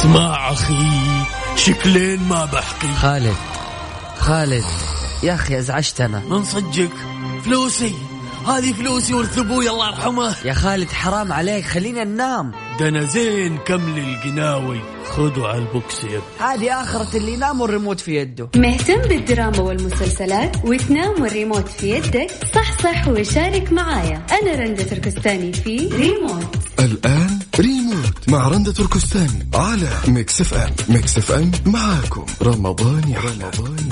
اسمع أخي شكلين ما بحكي خالد خالد يا أخي أزعجتنا. من صدقك؟ فلوسي. هذه فلوسي ورث أبوي الله يرحمه. يا خالد حرام عليك خلينا ننام. ده أنا زين كمل القناوي خذوا على البوكس يب هذه آخرة اللي ينام والريموت في يده. مهتم بالدراما والمسلسلات؟ وتنام والريموت في يدك؟ صح صح وشارك معايا. أنا رندة تركستاني في ريموت. الآن ريموت مع رندة تركستاني على ميكس اف ام. ميكس اف ام معاكم. رمضان يا رمضان.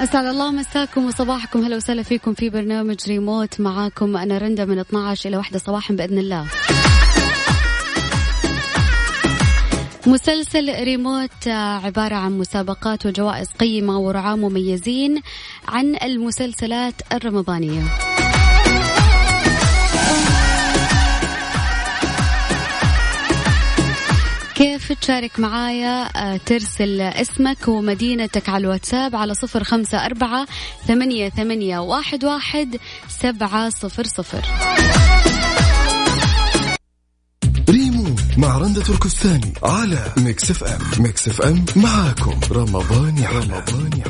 يا أسعد الله مساكم وصباحكم. هلا وسهلا فيكم في برنامج ريموت معاكم. أنا رندا من 12 إلى 1 صباحا بإذن الله. مسلسل ريموت عبارة عن مسابقات وجوائز قيمة ورعاة مميزين عن المسلسلات الرمضانية. كيف تشارك معايا آه، ترسل اسمك ومدينتك على الواتساب على صفر خمسة أربعة ثمانية, ثمانية واحد, واحد سبعة صفر صفر. مع رندة تركستاني على ميكس اف ام. ميكس اف ام معاكم. رمضان يا رمضان يا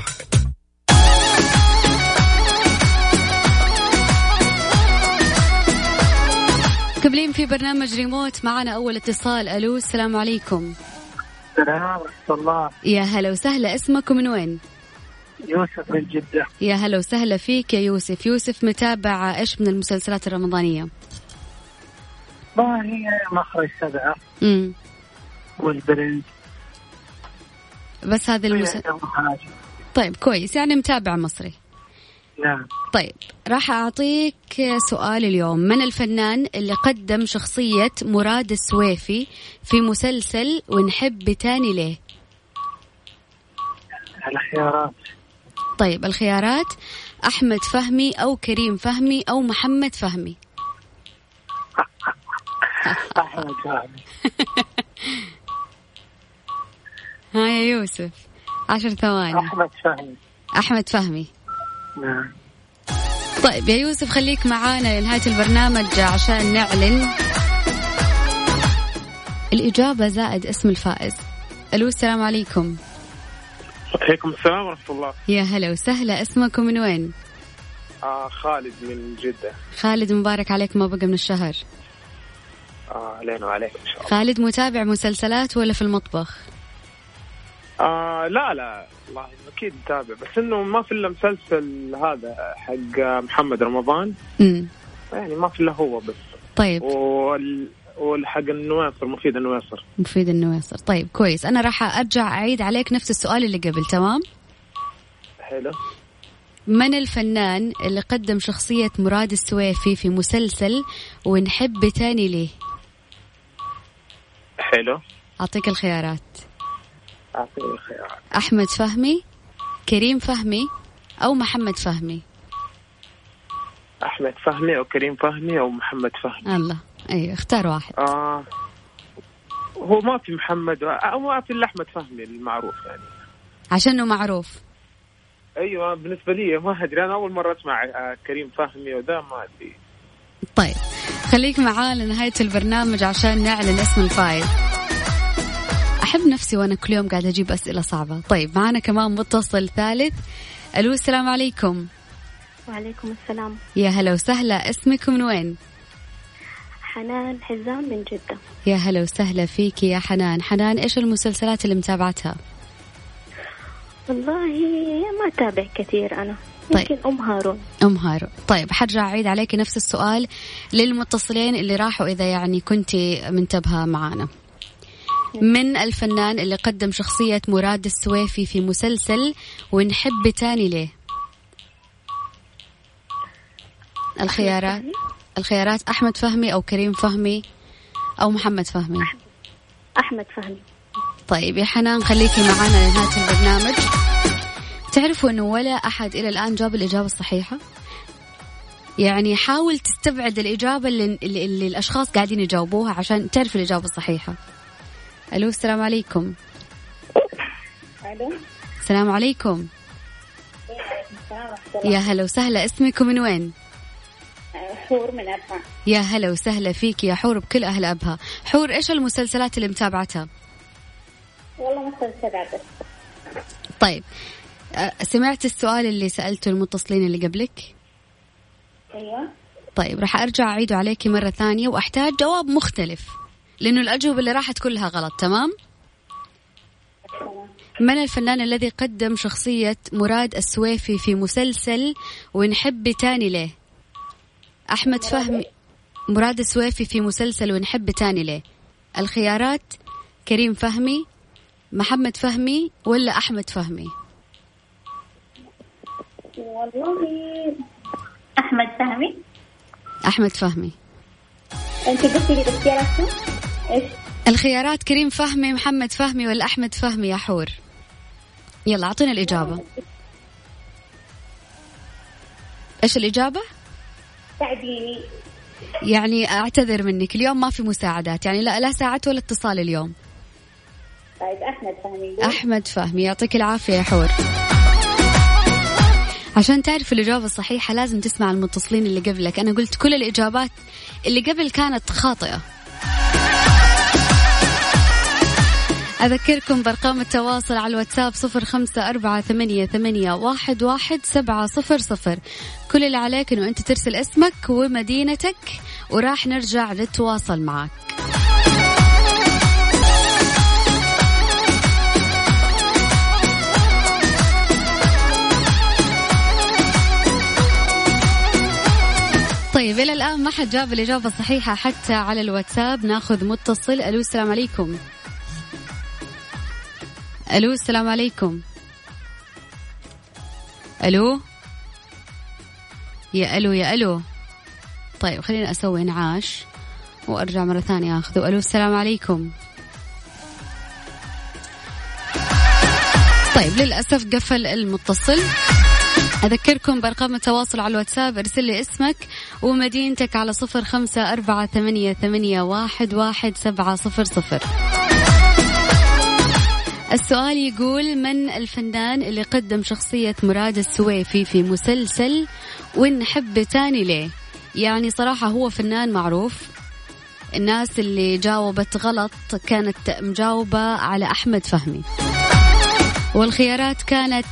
قبلين في برنامج ريموت معنا أول اتصال. ألو السلام عليكم. السلام ورحمة الله. يا هلا وسهلا. اسمك من وين؟ يوسف من جدة. يا هلا وسهلا فيك يا يوسف. يوسف متابع إيش من المسلسلات الرمضانية؟ ما هي مخرج سبعة. امم والبرنس. بس هذه المسلسل طيب كويس. يعني متابع مصري. نعم. طيب راح أعطيك سؤال اليوم. من الفنان اللي قدم شخصية مراد السويفي في مسلسل ونحب تاني ليه؟ الخيارات. طيب الخيارات أحمد فهمي أو كريم فهمي أو محمد فهمي. أحمد فهمي ها يا يوسف عشر ثواني. أحمد فهمي. أحمد فهمي. نعم. طيب يا يوسف خليك معانا لنهاية البرنامج عشان نعلن. الإجابة زائد اسم الفائز. ألو السلام عليكم. عليكم السلام ورحمة الله. يا هلا وسهلا. اسمكم من وين؟ آه خالد من جدة. خالد مبارك عليك ما بقى من الشهر. آه علينا وعليك إن شاء الله. خالد متابع مسلسلات ولا في المطبخ؟ آه لا لا والله أكيد متابع بس إنه ما في إلا مسلسل هذا حق محمد رمضان. امم يعني ما في إلا هو بس. طيب. وال والحق النواصر مفيد النواصر مفيد النواصر طيب كويس. أنا راح أرجع أعيد عليك نفس السؤال اللي قبل تمام؟ حلو. من الفنان اللي قدم شخصية مراد السويفي في مسلسل ونحب تاني ليه؟ حلو. أعطيك الخيارات. أعطيني الخيارات. أحمد فهمي كريم فهمي أو محمد فهمي. أحمد فهمي أو كريم فهمي أو محمد فهمي. الله. أيوة اختار واحد. آه. هو ما في محمد أو ما في أحمد فهمي المعروف يعني. عشانه معروف. أيوه بالنسبة لي ما أدري أنا أول مرة أسمع آه، كريم فهمي وذا ما أدري. طيب. خليك معاه لنهاية البرنامج عشان نعلن اسم الفايز أحب نفسي وأنا كل يوم قاعدة أجيب أسئلة صعبة. طيب معنا كمان متصل ثالث. ألو السلام عليكم. وعليكم السلام. يا هلا وسهلا. اسمك من وين؟ حنان حزام من جدة. يا هلا وسهلا فيك يا حنان. حنان إيش المسلسلات اللي متابعتها؟ والله ما تابع كثير أنا. طيب. يمكن أم هارون. أم هارو طيب حرجع أعيد عليك نفس السؤال للمتصلين اللي راحوا إذا يعني كنت منتبهة معانا. من الفنان اللي قدم شخصية مراد السويفي في مسلسل ونحب تاني ليه الخيارات. الخيارات أحمد فهمي أو كريم فهمي أو محمد فهمي. أحمد. فهمي. طيب يا حنان خليكي معنا لنهاية البرنامج. تعرفوا أنه ولا أحد إلى الآن جاب الإجابة الصحيحة؟ يعني حاول تستبعد الإجابة اللي, اللي, اللي الأشخاص قاعدين يجاوبوها عشان تعرف الإجابة الصحيحة. ألو السلام عليكم. ألو. السلام عليكم. يا هلا وسهلا اسمك ومن وين؟ حور من أبها. يا هلا وسهلا فيك يا حور بكل أهل أبها. حور إيش المسلسلات اللي متابعتها؟ والله مسلسل بس. طيب سمعت السؤال اللي سألته المتصلين اللي قبلك؟ أيوة. طيب راح أرجع أعيده عليكي مرة ثانية وأحتاج جواب مختلف لأنه الأجوبة اللي راحت كلها غلط تمام؟ من الفنان الذي قدم شخصية مراد السويفي في مسلسل ونحب تاني ليه أحمد فهمي مراد السويفي في مسلسل ونحب تاني ليه الخيارات كريم فهمي محمد فهمي ولا أحمد فهمي؟ والله. أحمد فهمي. أحمد فهمي. أنت قلتي لي الاختيارات؟ إيش؟ الخيارات كريم فهمي محمد فهمي ولا أحمد فهمي يا حور. يلا أعطينا الإجابة. إيش الإجابة؟ ساعديني يعني أعتذر منك اليوم ما في مساعدات يعني لا لا ساعة ولا اتصال اليوم. طيب أحمد فهمي. أحمد فهمي يعطيك العافية يا حور. عشان تعرف الإجابة الصحيحة لازم تسمع المتصلين اللي قبلك. أنا قلت كل الإجابات اللي قبل كانت خاطئة. أذكركم بأرقام التواصل على الواتساب صفر خمسة أربعة ثمانية, ثمانية واحد, واحد سبعة صفر صفر. كل اللي عليك أنه أنت ترسل اسمك ومدينتك وراح نرجع نتواصل معك. طيب إلى الآن ما حد جاب الإجابة الصحيحة حتى على الواتساب؟ ناخذ متصل. ألو السلام عليكم. ألو السلام عليكم. ألو؟ يا ألو يا ألو. طيب خليني أسوي انعاش وأرجع مرة ثانية أخذه. ألو السلام عليكم. طيب للأسف قفل المتصل. أذكركم بأرقام التواصل على الواتساب. ارسل لي اسمك ومدينتك على صفر خمسة أربعة ثمانية, ثمانية واحد, واحد سبعة صفر صفر. السؤال يقول من الفنان اللي قدم شخصية مراد السويفي في مسلسل ونحب تاني ليه؟ يعني صراحة هو فنان معروف. الناس اللي جاوبت غلط كانت مجاوبة على أحمد فهمي. والخيارات كانت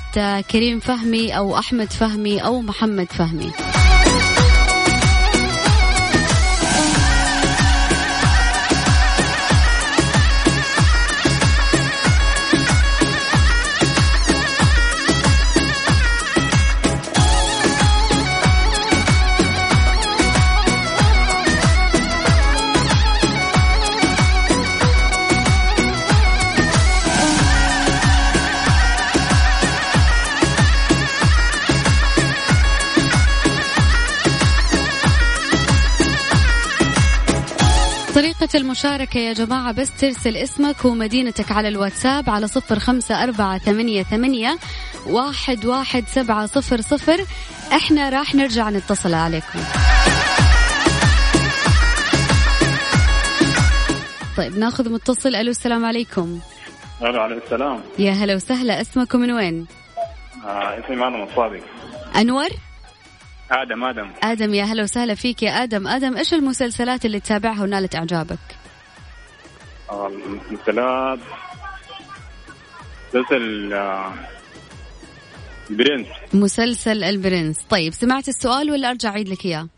كريم فهمي أو أحمد فهمي أو محمد فهمي. طريقة المشاركة يا جماعة بس ترسل اسمك ومدينتك على الواتساب على صفر خمسة أربعة ثمانية, ثمانية واحد, واحد سبعة صفر صفر. إحنا راح نرجع نتصل عليكم. طيب ناخذ متصل. ألو السلام عليكم. ألو عليكم السلام. يا هلا وسهلا اسمكم من وين؟ آه اسمي مادم الصادق أنور؟ آدم آدم. آدم يا هلا وسهلا فيك يا آدم. آدم إيش المسلسلات اللي تتابعها ونالت إعجابك؟ آه المسلسلات مسلسل آه برنس. مسلسل البرنس. طيب سمعت السؤال ولا أرجع أعيد لك إياه؟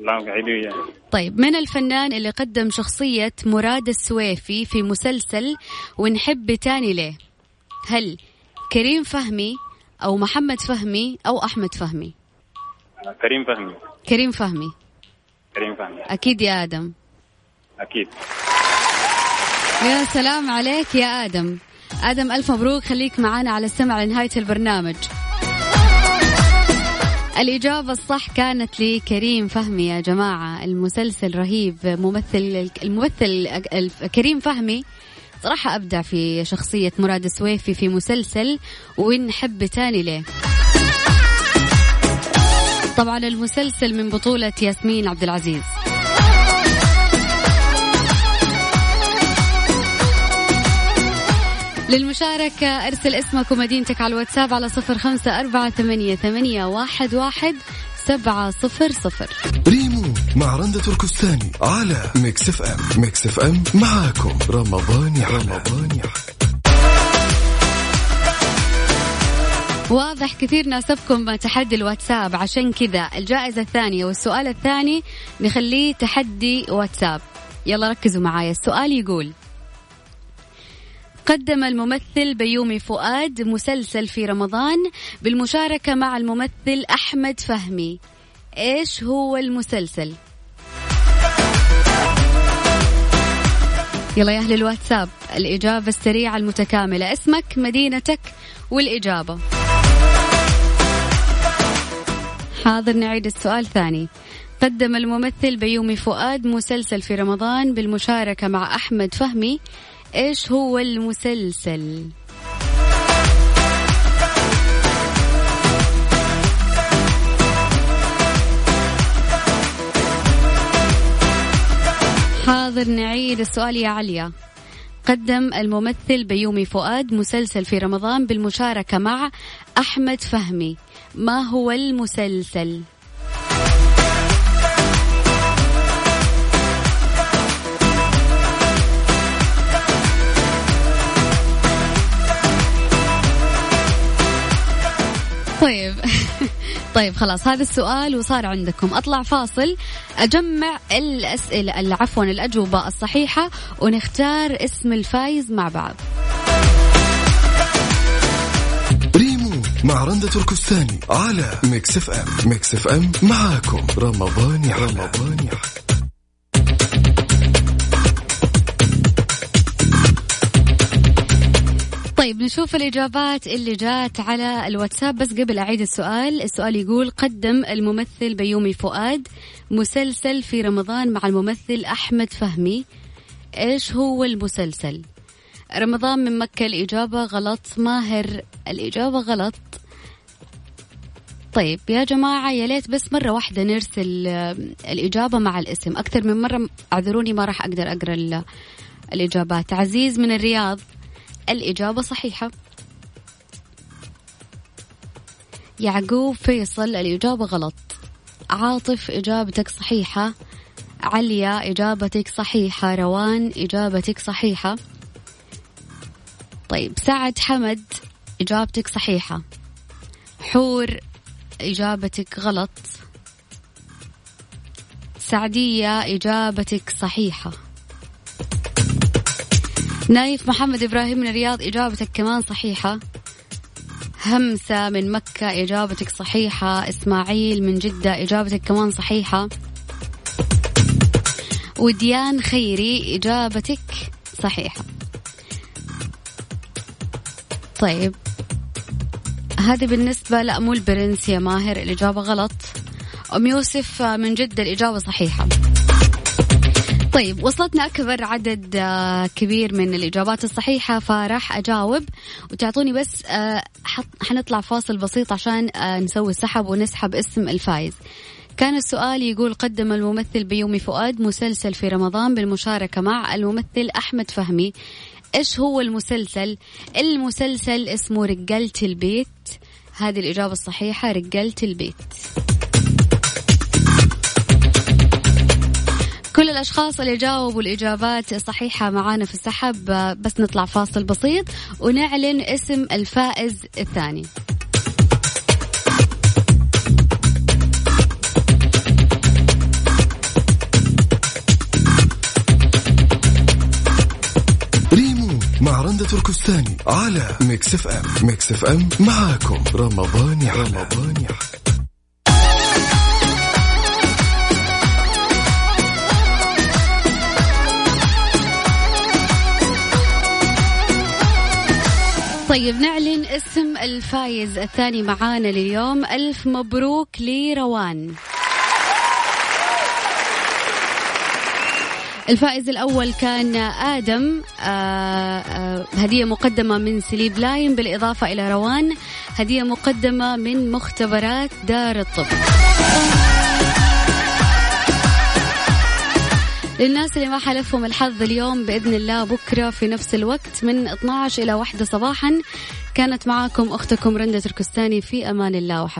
لا قاعدين طيب من الفنان اللي قدم شخصية مراد السويفي في مسلسل ونحب تاني ليه هل كريم فهمي أو محمد فهمي أو أحمد فهمي؟ كريم فهمي. كريم فهمي. كريم فهمي. أكيد يا آدم. أكيد. يا سلام عليك يا آدم. آدم ألف مبروك. خليك معانا على السمع لنهاية البرنامج. الإجابة الصح كانت لكريم فهمي يا جماعة. المسلسل رهيب. ممثل الممثل كريم فهمي. صراحة أبدع في شخصية مراد السويفي في مسلسل ونحب تاني ليه. طبعا المسلسل من بطولة ياسمين عبد العزيز. للمشاركة ارسل اسمك ومدينتك على الواتساب على صفر خمسة أربعة ثمانية, ثمانية واحد, واحد سبعة صفر صفر. ريموت مع رندة تركستاني على ميكس اف ام. ميكس اف ام معاكم. رمضان يا رمضان يا واضح كثير ناسبكم تحدي الواتساب عشان كذا الجائزة الثانية والسؤال الثاني نخليه تحدي واتساب. يلا ركزوا معايا السؤال يقول قدم الممثل بيومي فؤاد مسلسل في رمضان بالمشاركة مع الممثل أحمد فهمي. إيش هو المسلسل؟ يلا يا أهل الواتساب الإجابة السريعة المتكاملة. اسمك مدينتك والإجابة. حاضر نعيد السؤال ثاني. قدم الممثل بيومي فؤاد مسلسل في رمضان بالمشاركة مع أحمد فهمي. إيش هو المسلسل؟ حاضر نعيد السؤال يا عليا. قدم الممثل بيومي فؤاد مسلسل في رمضان بالمشاركة مع أحمد فهمي ما هو المسلسل؟ طيب طيب خلاص هذا السؤال وصار عندكم. أطلع فاصل. أجمع الأسئلة عفوا الأجوبة الصحيحة ونختار اسم الفايز مع بعض. ريموت مع رندة تركستاني على ميكس إف إم. ميكس إف إم معاكم. رمضان يا رمضان يا طيب نشوف الإجابات اللي جات على الواتساب. بس قبل أعيد السؤال السؤال يقول قدم الممثل بيومي فؤاد مسلسل في رمضان مع الممثل أحمد فهمي. إيش هو المسلسل؟ رمضان من مكة الإجابة غلط. ماهر الإجابة غلط. طيب يا جماعة يا ليت بس مرة واحدة نرسل الإجابة مع الاسم. أكثر من مرة اعذروني ما راح أقدر أقرأ الإجابات. عزيز من الرياض. الإجابة صحيحة. يعقوب فيصل الإجابة غلط. عاطف إجابتك صحيحة. عليا إجابتك صحيحة. روان إجابتك صحيحة. طيب سعد حمد إجابتك صحيحة. حور إجابتك غلط. سعدية إجابتك صحيحة. نايف محمد إبراهيم من الرياض إجابتك كمان صحيحة. همسة من مكة إجابتك صحيحة. إسماعيل من جدة إجابتك كمان صحيحة. وديان خيري إجابتك صحيحة. طيب هذه بالنسبة لا مو البرنس يا ماهر الإجابة غلط. أم يوسف من جدة الإجابة صحيحة. طيب وصلتنا أكبر عدد آه، كبير من الإجابات الصحيحة فراح أجاوب. وتعطوني بس آه، حنطلع فاصل بسيط عشان آه، نسوي السحب ونسحب اسم الفايز. كان السؤال يقول قدم الممثل بيومي فؤاد مسلسل في رمضان بالمشاركة مع الممثل أحمد فهمي. إيش هو المسلسل؟ المسلسل اسمه رجالة البيت. هذه الإجابة الصحيحة رجالة البيت. كل الأشخاص اللي جاوبوا الإجابات صحيحة معانا في السحب بس نطلع فاصل بسيط ونعلن اسم الفائز الثاني. مع رندة تركستاني على ميكس اف ام. ميكس اف ام معاكم. رمضان يا رمضان يا طيب نعلن اسم الفايز الثاني معانا لليوم. ألف مبروك لروان. الفائز الأول كان آدم. آآ آه، آآ آه، هدية مقدمة من سليب لاين بالإضافة إلى روان. هدية مقدمة من مختبرات دار الطب. للناس اللي ما حالفهم الحظ اليوم بإذن الله بكرة في نفس الوقت من 12 إلى 1 صباحا. كانت معاكم أختكم رندة تركستاني في أمان الله وحفظه.